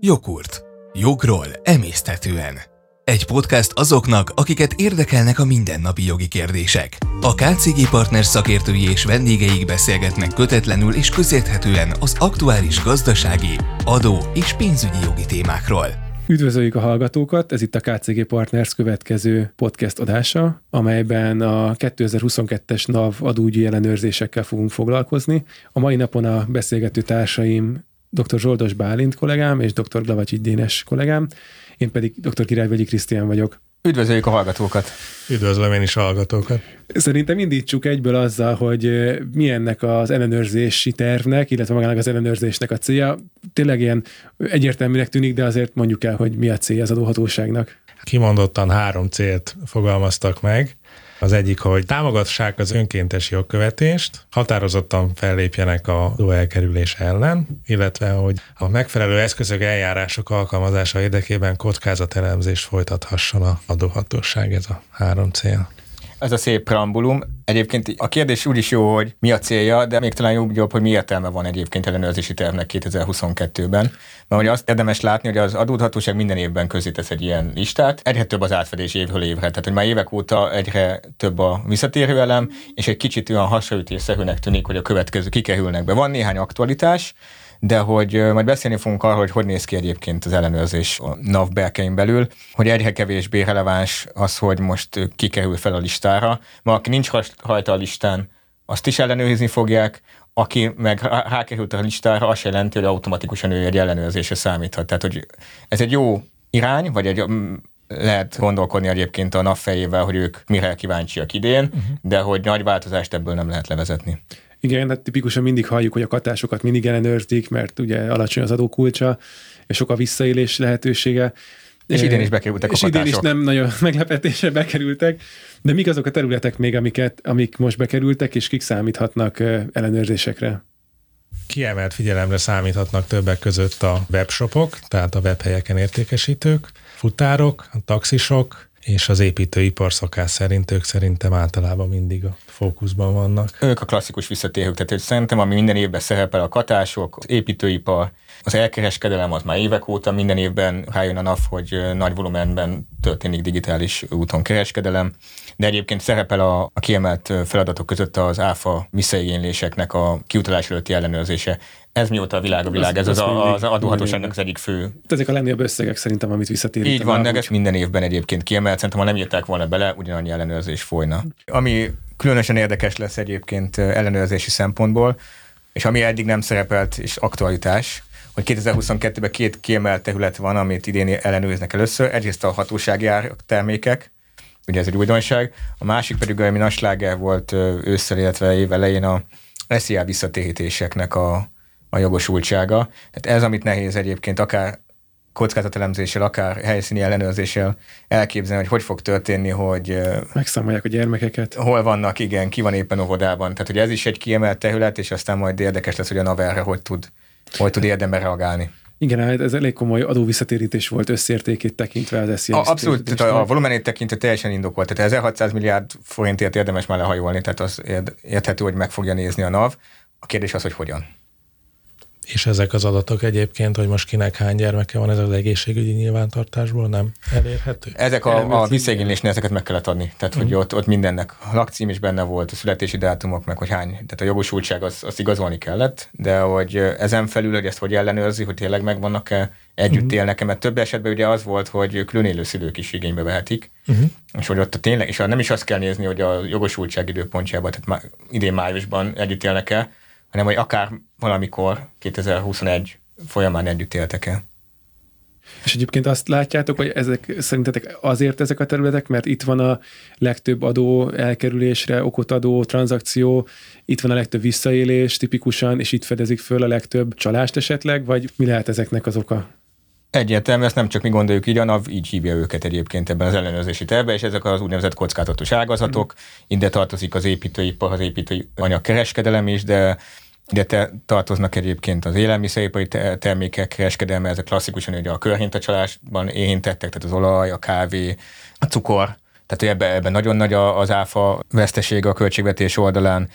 Jogurt. Jogról emésztetően. Egy podcast azoknak, akiket érdekelnek a mindennapi jogi kérdések. A KCG Partners szakértői és vendégeik beszélgetnek kötetlenül és közérthetően az aktuális gazdasági, adó és pénzügyi jogi témákról. Üdvözöljük a hallgatókat, ez itt a KCG Partners következő podcast adása, amelyben a 2022-es NAV adóügyi ellenőrzésekkel fogunk foglalkozni. A mai napon a beszélgető társaim dr. Zsoldos Bálint kollégám és dr. Glavacsi Dénes kollégám, én pedig dr. Királyvegyi Krisztián vagyok. Üdvözöljük a hallgatókat! Üdvözlöm én is a hallgatókat! Szerintem indítsuk egyből azzal, hogy mi ennek az ellenőrzési tervnek, illetve magának az ellenőrzésnek a célja. Tényleg ilyen egyértelműnek tűnik, de azért mondjuk el, hogy mi a célja az adóhatóságnak. Kimondottan három célt fogalmaztak meg. Az egyik, hogy támogassák az önkéntes jogkövetést, határozottan fellépjenek a elkerülés ellen, illetve hogy a megfelelő eszközök, eljárások alkalmazása érdekében kockázatelemzést folytathasson a adóhatóság. Ez a három cél. Ez a szép preambulum. Egyébként a kérdés úgy is jó, hogy mi a célja, de még talán jobb, hogy mi értelme van egyébként ellenőrzési tervnek 2022-ben. Mert hogy azt érdemes látni, hogy az adódhatóság minden évben közé tesz egy ilyen listát. Egyre több az átfedés évről évre. Tehát, hogy már évek óta egyre több a visszatérő elem, és egy kicsit olyan hasraütésszerűnek tűnik, hogy a következő kikerülnek be. Van néhány aktualitás, de hogy majd beszélni fogunk arról, hogy hogy néz ki egyébként az ellenőrzés a NAV berkein belül, hogy egyre kevésbé releváns az, hogy most kikerül fel a listára, mert aki nincs rajta a listán, azt is ellenőrizni fogják, aki meg rákerült a listára, azt jelenti, hogy automatikusan ő egy ellenőrzésre számíthat. Tehát, hogy ez egy jó irány, vagy egy lehet gondolkodni egyébként a NAV fejével, hogy ők mire kíváncsiak idén, uh-huh. de hogy nagy változást ebből nem lehet levezetni. Igen, hát tipikusan mindig halljuk, hogy a katásokat mindig ellenőrzik, mert ugye alacsony az adókulcsa, és sok a visszaélés lehetősége. És idén is bekerültek és a idén is nem nagyon meglepetésre bekerültek, de mik azok a területek még, amiket, amik most bekerültek, és kik számíthatnak ellenőrzésekre? Kiemelt figyelemre számíthatnak többek között a webshopok, tehát a webhelyeken értékesítők, futárok, taxisok, és az építőipar szakás szerint ők szerintem általában mindig a fókuszban vannak. Ők a klasszikus visszatérők, tehát hogy szerintem ami minden évben szerepel a katások, az építőipar, az elkereskedelem az már évek óta minden évben rájön a NAV, hogy nagy volumenben történik digitális úton kereskedelem, de egyébként szerepel a, a kiemelt feladatok között az áfa visszaigényléseknek a kiutalás előtti ellenőrzése. Ez mióta a világ a világ, ez az, az, az adóhatóságnak az egyik fő. Ezek a legnagyobb összegek szerintem, amit visszatérítenek. Így van, ez minden évben egyébként kiemelt, szerintem ha nem írták volna bele, ugyanannyi ellenőrzés folyna. Ami különösen érdekes lesz egyébként ellenőrzési szempontból, és ami eddig nem szerepelt, és aktualitás, hogy 2022-ben két kiemelt terület van, amit idén ellenőriznek először. Egyrészt a hatósági termékek, ugye ez egy újdonság, a másik pedig, ami nagy volt ősszel, illetve év elején a SZIA visszatérítéseknek a, a jogosultsága. Tehát ez, amit nehéz egyébként akár kockázatelemzéssel, akár helyszíni ellenőrzéssel elképzelni, hogy hogy fog történni, hogy... Megszámolják a gyermekeket. Hol vannak, igen, ki van éppen óvodában. Tehát, hogy ez is egy kiemelt terület, és aztán majd érdekes lesz, hogy a NAV erre hogy tud, hogy tud érdemben reagálni. Igen, hát ez elég komoly adóvisszatérítés volt összértékét tekintve az SZIA. Abszolút, tehát a, a volumenét tekintve teljesen indokolt. Tehát 1600 milliárd forintért érdemes már lehajolni, tehát az érthető, hogy meg fogja nézni a NAV. A kérdés az, hogy hogyan. És ezek az adatok egyébként, hogy most kinek hány gyermeke van, ez az egészségügyi nyilvántartásból nem elérhető? Ezek a, a visszaigénylésnél ezeket meg kellett adni. Tehát, hogy uh-huh. ott, ott mindennek a lakcím is benne volt, a születési dátumok, meg hogy hány. Tehát a jogosultság az, az igazolni kellett, de hogy ezen felül, hogy ezt hogy ellenőrzi, hogy tényleg megvannak-e, együtt uh-huh. élnek mert több esetben ugye az volt, hogy külön élő szülők is igénybe vehetik, uh-huh. és hogy ott a tényleg, és nem is azt kell nézni, hogy a jogosultság időpontjában, tehát má, idén májusban együtt élnek el, hanem hogy akár valamikor 2021 folyamán együtt éltek el. És egyébként azt látjátok, hogy ezek szerintetek azért ezek a területek, mert itt van a legtöbb adó elkerülésre okot adó tranzakció, itt van a legtöbb visszaélés tipikusan, és itt fedezik föl a legtöbb csalást esetleg, vagy mi lehet ezeknek az oka? Egyértelmű, ezt nem csak mi gondoljuk így, a NAV így hívja őket egyébként ebben az ellenőrzési tervben, és ezek az úgynevezett kockázatos ágazatok. Mm. Ide tartozik az építőipar, az építőanyag kereskedelem is, de ide te, tartoznak egyébként az élelmiszeripari termékek kereskedelme, ezek klasszikusan ugye a körhintacsalásban éhintettek, tehát az olaj, a kávé, a cukor, tehát ebben, ebben nagyon nagy az áfa vesztesége a költségvetés oldalán,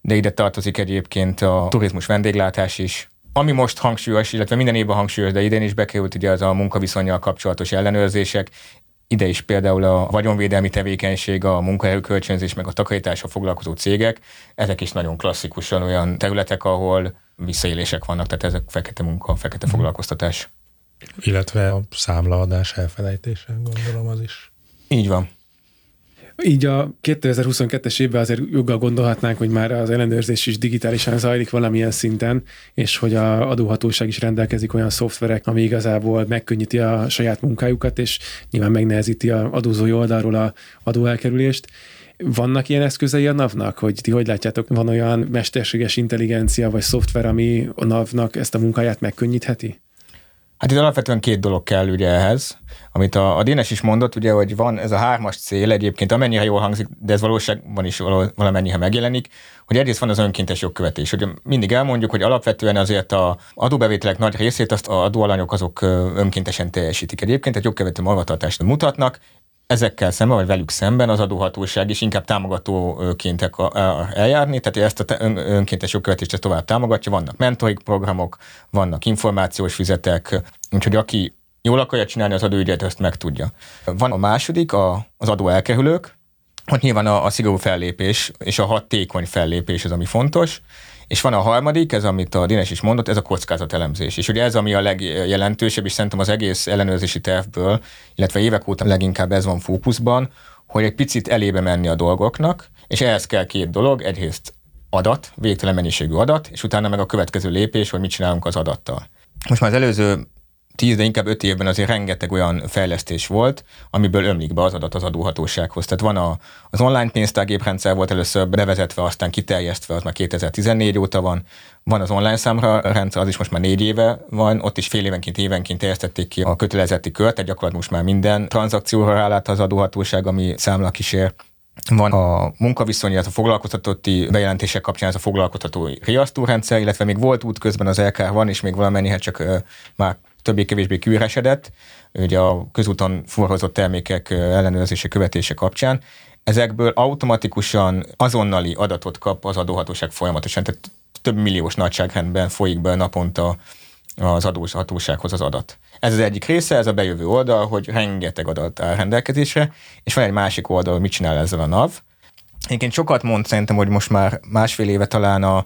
de ide tartozik egyébként a turizmus vendéglátás is, Ami most hangsúlyos, illetve minden évben hangsúlyos, de idén is bekerült ugye az a munkaviszonyjal kapcsolatos ellenőrzések, ide is például a vagyonvédelmi tevékenység, a munkahelykölcsönzés, meg a takarításra foglalkozó cégek, ezek is nagyon klasszikusan olyan területek, ahol visszaélések vannak, tehát ezek fekete munka, fekete foglalkoztatás. Illetve a számlaadás elfelejtése, gondolom az is. Így van. Így a 2022-es évben azért joggal gondolhatnánk, hogy már az ellenőrzés is digitálisan zajlik valamilyen szinten, és hogy a adóhatóság is rendelkezik olyan szoftverek, ami igazából megkönnyíti a saját munkájukat, és nyilván megnehezíti a adózói oldalról a adóelkerülést. Vannak ilyen eszközei a NAV-nak, hogy ti hogy látjátok, van olyan mesterséges intelligencia vagy szoftver, ami a NAV-nak ezt a munkáját megkönnyítheti? Hát itt alapvetően két dolog kell ugye ehhez, amit a, a Dénes is mondott, ugye, hogy van ez a hármas cél egyébként, amennyire jól hangzik, de ez valóságban is valamennyire megjelenik, hogy egyrészt van az önkéntes jogkövetés. Hogy mindig elmondjuk, hogy alapvetően azért a adóbevételek nagy részét azt a adóalanyok azok önkéntesen teljesítik. Egyébként egy jogkövető magatartást mutatnak, ezekkel szemben, vagy velük szemben az adóhatóság is inkább támogatóként eljárni, tehát ezt a önkéntes jogkövetést tovább támogatja, vannak mentoring programok, vannak információs füzetek, úgyhogy aki jól akarja csinálni az adóügyet, ezt meg tudja. Van a második, az adó elkerülők, ott nyilván a, a szigorú fellépés és a hatékony fellépés az, ami fontos, és van a harmadik, ez amit a Dines is mondott, ez a kockázatelemzés. És ugye ez, ami a legjelentősebb, és szerintem az egész ellenőrzési tervből, illetve évek óta leginkább ez van fókuszban, hogy egy picit elébe menni a dolgoknak, és ehhez kell két dolog, egyrészt adat, végtelen mennyiségű adat, és utána meg a következő lépés, hogy mit csinálunk az adattal. Most már az előző tíz, de inkább öt évben azért rengeteg olyan fejlesztés volt, amiből ömlik be az adat az adóhatósághoz. Tehát van a, az online pénztárgéprendszer volt először bevezetve, aztán kiterjesztve, az már 2014 óta van. Van az online számra rendszer, az is most már négy éve van, ott is fél évenként, évenként terjesztették ki a kötelezeti kört, tehát gyakorlatilag most már minden tranzakcióra rálát az adóhatóság, ami számla kísér. Van a munkaviszony, illetve a foglalkoztatotti bejelentések kapcsán ez a foglalkoztatói riasztórendszer, illetve még volt útközben az LK van, és még valamennyi, hát csak már többé-kevésbé kiüresedett, ugye a közúton forhozott termékek ellenőrzése követése kapcsán, ezekből automatikusan azonnali adatot kap az adóhatóság folyamatosan, tehát több milliós nagyságrendben folyik be naponta az adóhatósághoz az adat. Ez az egyik része, ez a bejövő oldal, hogy rengeteg adat áll rendelkezésre, és van egy másik oldal, hogy mit csinál ezzel a NAV. Egyébként sokat mond szerintem, hogy most már másfél éve talán a,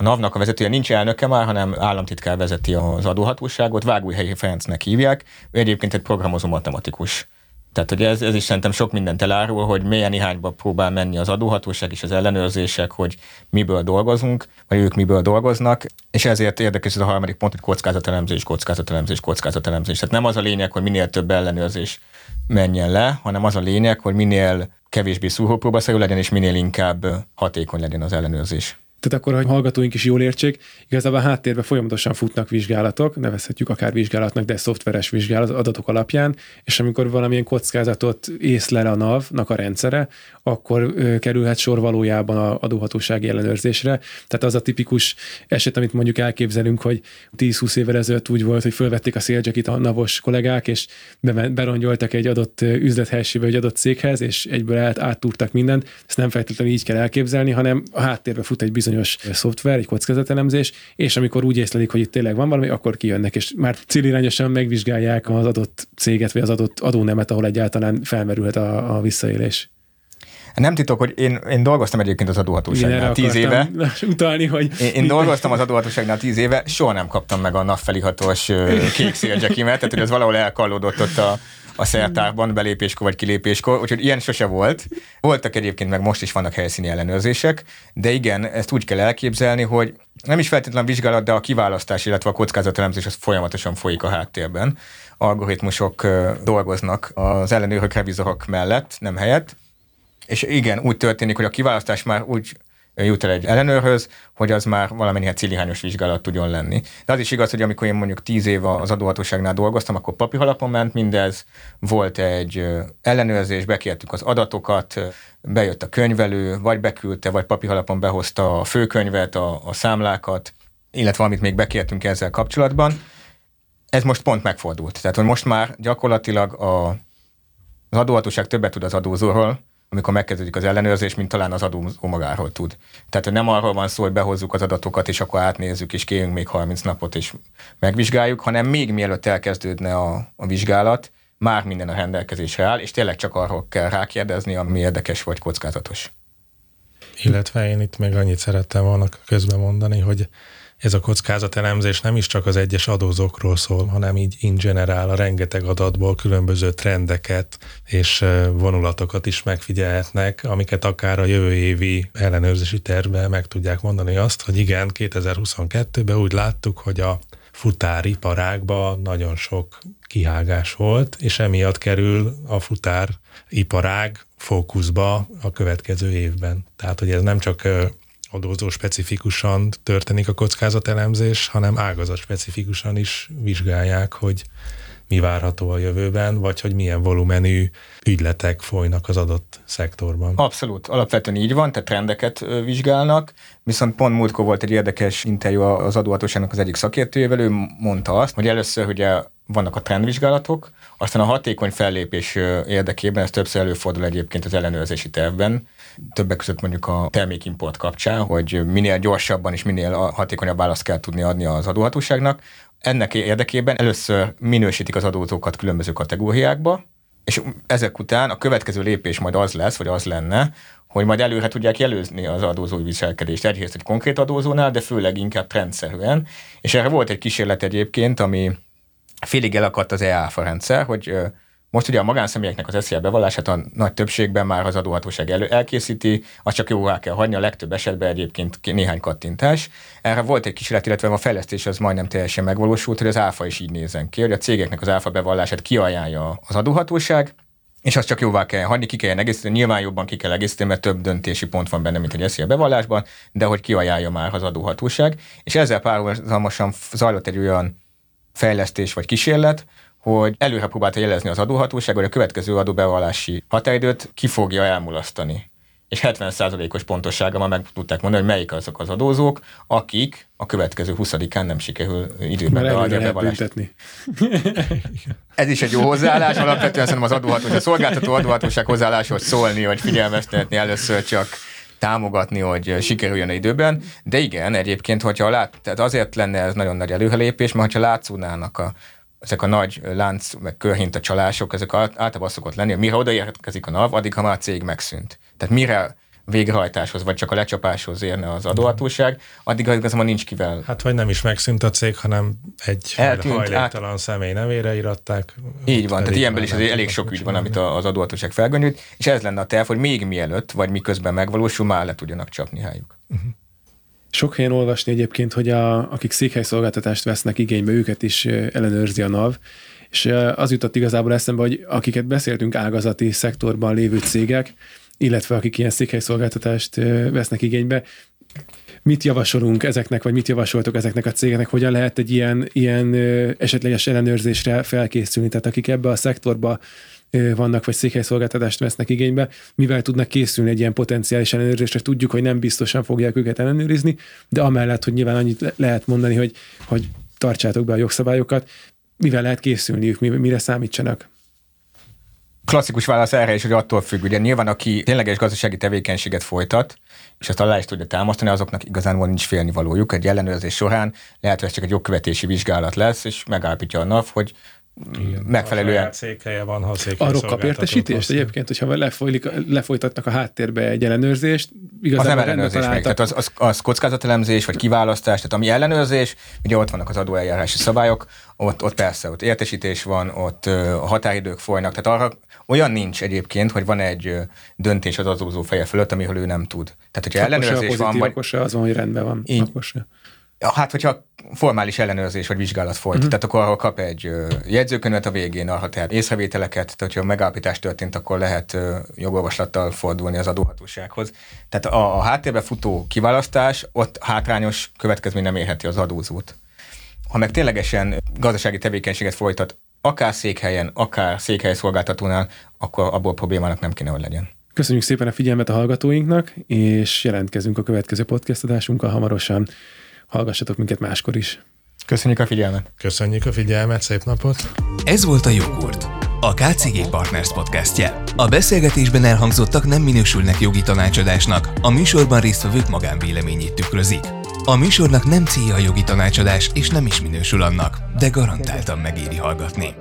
a NAV-nak a vezetője nincs elnöke már, hanem államtitkár vezeti az adóhatóságot, Vágújhelyi Ferencnek hívják, ő egyébként egy programozó matematikus. Tehát hogy ez, ez is szerintem sok mindent elárul, hogy milyen irányba próbál menni az adóhatóság és az ellenőrzések, hogy miből dolgozunk, vagy ők miből dolgoznak, és ezért érdekes ez a harmadik pont, hogy kockázatelemzés, kockázatelemzés, kockázatelemzés. Tehát nem az a lényeg, hogy minél több ellenőrzés menjen le, hanem az a lényeg, hogy minél kevésbé szúrópróbaszerű legyen, és minél inkább hatékony legyen az ellenőrzés. Tehát akkor, hogy hallgatóink is jól értsék, igazából a háttérben folyamatosan futnak vizsgálatok, nevezhetjük akár vizsgálatnak, de szoftveres vizsgálat adatok alapján, és amikor valamilyen kockázatot észlel a NAV-nak a rendszere, akkor kerülhet sor valójában a adóhatósági ellenőrzésre. Tehát az a tipikus eset, amit mondjuk elképzelünk, hogy 10-20 évvel ezelőtt úgy volt, hogy fölvették a szélgyakit a navos kollégák, és berongyoltak egy adott üzlethelysébe, egy adott céghez, és egyből át, áttúrtak mindent. Ezt nem feltétlenül így kell elképzelni, hanem a háttérbe fut egy bizonyos szoftver, egy kockázatelemzés, és amikor úgy észlelik, hogy itt tényleg van valami, akkor kijönnek, és már célirányosan megvizsgálják az adott céget, vagy az adott adónemet, ahol egyáltalán felmerülhet a, a visszaélés. Nem titok, hogy én, én dolgoztam egyébként az adóhatóságnál tíz éve. Utalni, hogy... Én, én dolgoztam az adóhatóságnál tíz éve, soha nem kaptam meg a NAV felihatós kék szélgyekimet, tehát hogy ez valahol elkallódott ott a, a szertárban belépéskor vagy kilépéskor, úgyhogy ilyen sose volt. Voltak egyébként, meg most is vannak helyszíni ellenőrzések, de igen, ezt úgy kell elképzelni, hogy nem is feltétlenül vizsgálat, de a kiválasztás, illetve a kockázatelemzés az folyamatosan folyik a háttérben. Algoritmusok dolgoznak az ellenőrök, revizorok mellett, nem helyett, és igen, úgy történik, hogy a kiválasztás már úgy jut el egy ellenőrhöz, hogy az már valamennyire célirányos vizsgálat tudjon lenni. De az is igaz, hogy amikor én mondjuk tíz év az adóhatóságnál dolgoztam, akkor papíralapon ment mindez, volt egy ellenőrzés, bekértük az adatokat, bejött a könyvelő, vagy beküldte, vagy papíralapon behozta a főkönyvet, a, a számlákat, illetve amit még bekértünk ezzel kapcsolatban. Ez most pont megfordult. Tehát, hogy most már gyakorlatilag a, az adóhatóság többet tud az adózóról, amikor megkezdődik az ellenőrzés, mint talán az adó magáról tud. Tehát nem arról van szó, hogy behozzuk az adatokat, és akkor átnézzük, és kérünk még 30 napot, és megvizsgáljuk, hanem még mielőtt elkezdődne a, a vizsgálat, már minden a rendelkezésre áll, és tényleg csak arról kell rákérdezni, ami érdekes vagy kockázatos. Illetve én itt még annyit szerettem volna közben mondani, hogy ez a kockázatelemzés nem is csak az egyes adózókról szól, hanem így in general a rengeteg adatból különböző trendeket és vonulatokat is megfigyelhetnek, amiket akár a jövő évi ellenőrzési tervben meg tudják mondani azt, hogy igen, 2022-ben úgy láttuk, hogy a futáriparágban nagyon sok kihágás volt, és emiatt kerül a futáriparág fókuszba a következő évben. Tehát, hogy ez nem csak adózó specifikusan történik a kockázatelemzés, hanem ágazat specifikusan is vizsgálják, hogy mi várható a jövőben, vagy hogy milyen volumenű ügyletek folynak az adott szektorban. Abszolút, alapvetően így van, tehát trendeket vizsgálnak, viszont pont múltkor volt egy érdekes interjú az adóhatóságnak az egyik szakértőjével, ő mondta azt, hogy először ugye vannak a trendvizsgálatok, aztán a hatékony fellépés érdekében, ez többször előfordul egyébként az ellenőrzési tervben, többek között mondjuk a termékimport kapcsán, hogy minél gyorsabban és minél hatékonyabb választ kell tudni adni az adóhatóságnak. Ennek érdekében először minősítik az adózókat különböző kategóriákba, és ezek után a következő lépés majd az lesz, vagy az lenne, hogy majd előre tudják jelözni az adózói viselkedést. Egyrészt egy konkrét adózónál, de főleg inkább trendszerűen. És erre volt egy kísérlet egyébként, ami félig elakadt az EÁFA rendszer, hogy most ugye a magánszemélyeknek az SZIA bevallását a nagy többségben már az adóhatóság elő, elkészíti, azt csak jóvá kell hagyni, a legtöbb esetben egyébként néhány kattintás. Erre volt egy kísérlet, illetve a fejlesztés az majdnem teljesen megvalósult, hogy az áfa is így nézen ki, hogy a cégeknek az áfa bevallását kiajánlja az adóhatóság, és azt csak jóvá kell hagyni, ki kell egészíteni, nyilván jobban ki kell egészíteni, mert több döntési pont van benne, mint egy SZIA bevallásban, de hogy kiajánlja már az adóhatóság. És ezzel párhuzamosan zajlott egy olyan fejlesztés vagy kísérlet, hogy előre próbálta jelezni az adóhatóság, hogy a következő adóbevallási határidőt ki fogja elmulasztani. És 70%-os pontossága már meg tudták mondani, hogy melyik azok az adózók, akik a következő 20-án nem sikerül időben beadni a bevallást. Ez is egy jó hozzáállás, alapvetően szerintem az adóhatóság, a szolgáltató adóhatóság hozzáálláshoz szólni, vagy figyelmeztetni először csak támogatni, hogy sikerüljön a időben, de igen, egyébként, hogyha lát, tehát azért lenne ez nagyon nagy előrelépés, mert ha látszódnának a ezek a nagy lánc, meg körhinta csalások, ezek általában szokott lenni, mire odaérkezik a NAV, addig, ha már a cég megszűnt. Tehát mire végrehajtáshoz, vagy csak a lecsapáshoz érne az adóhatóság, addig igazából nincs kivel. Hát vagy nem is megszűnt a cég, hanem egy Eltűnt, hajléktalan át... személy nevére iratták. Így van, tehát ilyenből is elég sok ügy van, amit az adóhatóság felgöngyült, és ez lenne a terv, hogy még mielőtt, vagy miközben megvalósul, már le tudjanak csapni hájuk. Uh-huh. Sok helyen olvasni egyébként, hogy a, akik székhelyszolgáltatást vesznek igénybe, őket is ellenőrzi a NAV, és az jutott igazából eszembe, hogy akiket beszéltünk ágazati szektorban lévő cégek, illetve akik ilyen székhelyszolgáltatást vesznek igénybe, mit javasolunk ezeknek, vagy mit javasoltok ezeknek a cégeknek, hogyan lehet egy ilyen, ilyen esetleges ellenőrzésre felkészülni, tehát akik ebbe a szektorba vannak, vagy székhelyszolgáltatást vesznek igénybe, mivel tudnak készülni egy ilyen potenciális ellenőrzésre. Tudjuk, hogy nem biztosan fogják őket ellenőrizni, de amellett, hogy nyilván annyit lehet mondani, hogy, hogy tartsátok be a jogszabályokat, mivel lehet készülniük, mire számítsanak klasszikus válasz erre is, hogy attól függ, ugye nyilván aki tényleges gazdasági tevékenységet folytat, és azt alá is tudja támasztani, azoknak igazán nincs félnivalójuk. Egy ellenőrzés során lehet, hogy ez csak egy jogkövetési vizsgálat lesz, és megállapítja a NAV, hogy igen, megfelelően. székhelye van, ha Arról kap értesítést egyébként, hogyha lefolylik, lefolytatnak a háttérbe egy ellenőrzést, igazából az nem ellenőrzés még, tehát az, az, az kockázatelemzés, vagy kiválasztás, tehát ami ellenőrzés, ugye ott vannak az adóeljárási szabályok, ott, ott persze, ott értesítés van, ott a határidők folynak, tehát arra olyan nincs egyébként, hogy van egy döntés az adózó feje fölött, amiről ő nem tud. Tehát, hogyha ellenőrzés van, vagy... az van, hogy rendben van. Így, Hát, hogyha formális ellenőrzés vagy vizsgálat folyt, uh-huh. tehát akkor ahol kap egy jegyzőkönyvet a végén, arra tehát észrevételeket, tehát hogyha megállapítás történt, akkor lehet jogolvaslattal fordulni az adóhatósághoz. Tehát a, a háttérbe futó kiválasztás, ott hátrányos következmény nem érheti az adózót. Ha meg ténylegesen gazdasági tevékenységet folytat, akár székhelyen, akár székhely szolgáltatónál, akkor abból problémának nem kéne, hogy legyen. Köszönjük szépen a figyelmet a hallgatóinknak, és jelentkezünk a következő podcast adásunkkal hamarosan hallgassatok minket máskor is. Köszönjük a figyelmet. Köszönjük a figyelmet, szép napot. Ez volt a Jogurt. a KCG Partners podcastje. A beszélgetésben elhangzottak nem minősülnek jogi tanácsadásnak, a műsorban résztvevők magánvéleményét tükrözik. A műsornak nem célja a jogi tanácsadás, és nem is minősül annak, de garantáltan megéri hallgatni.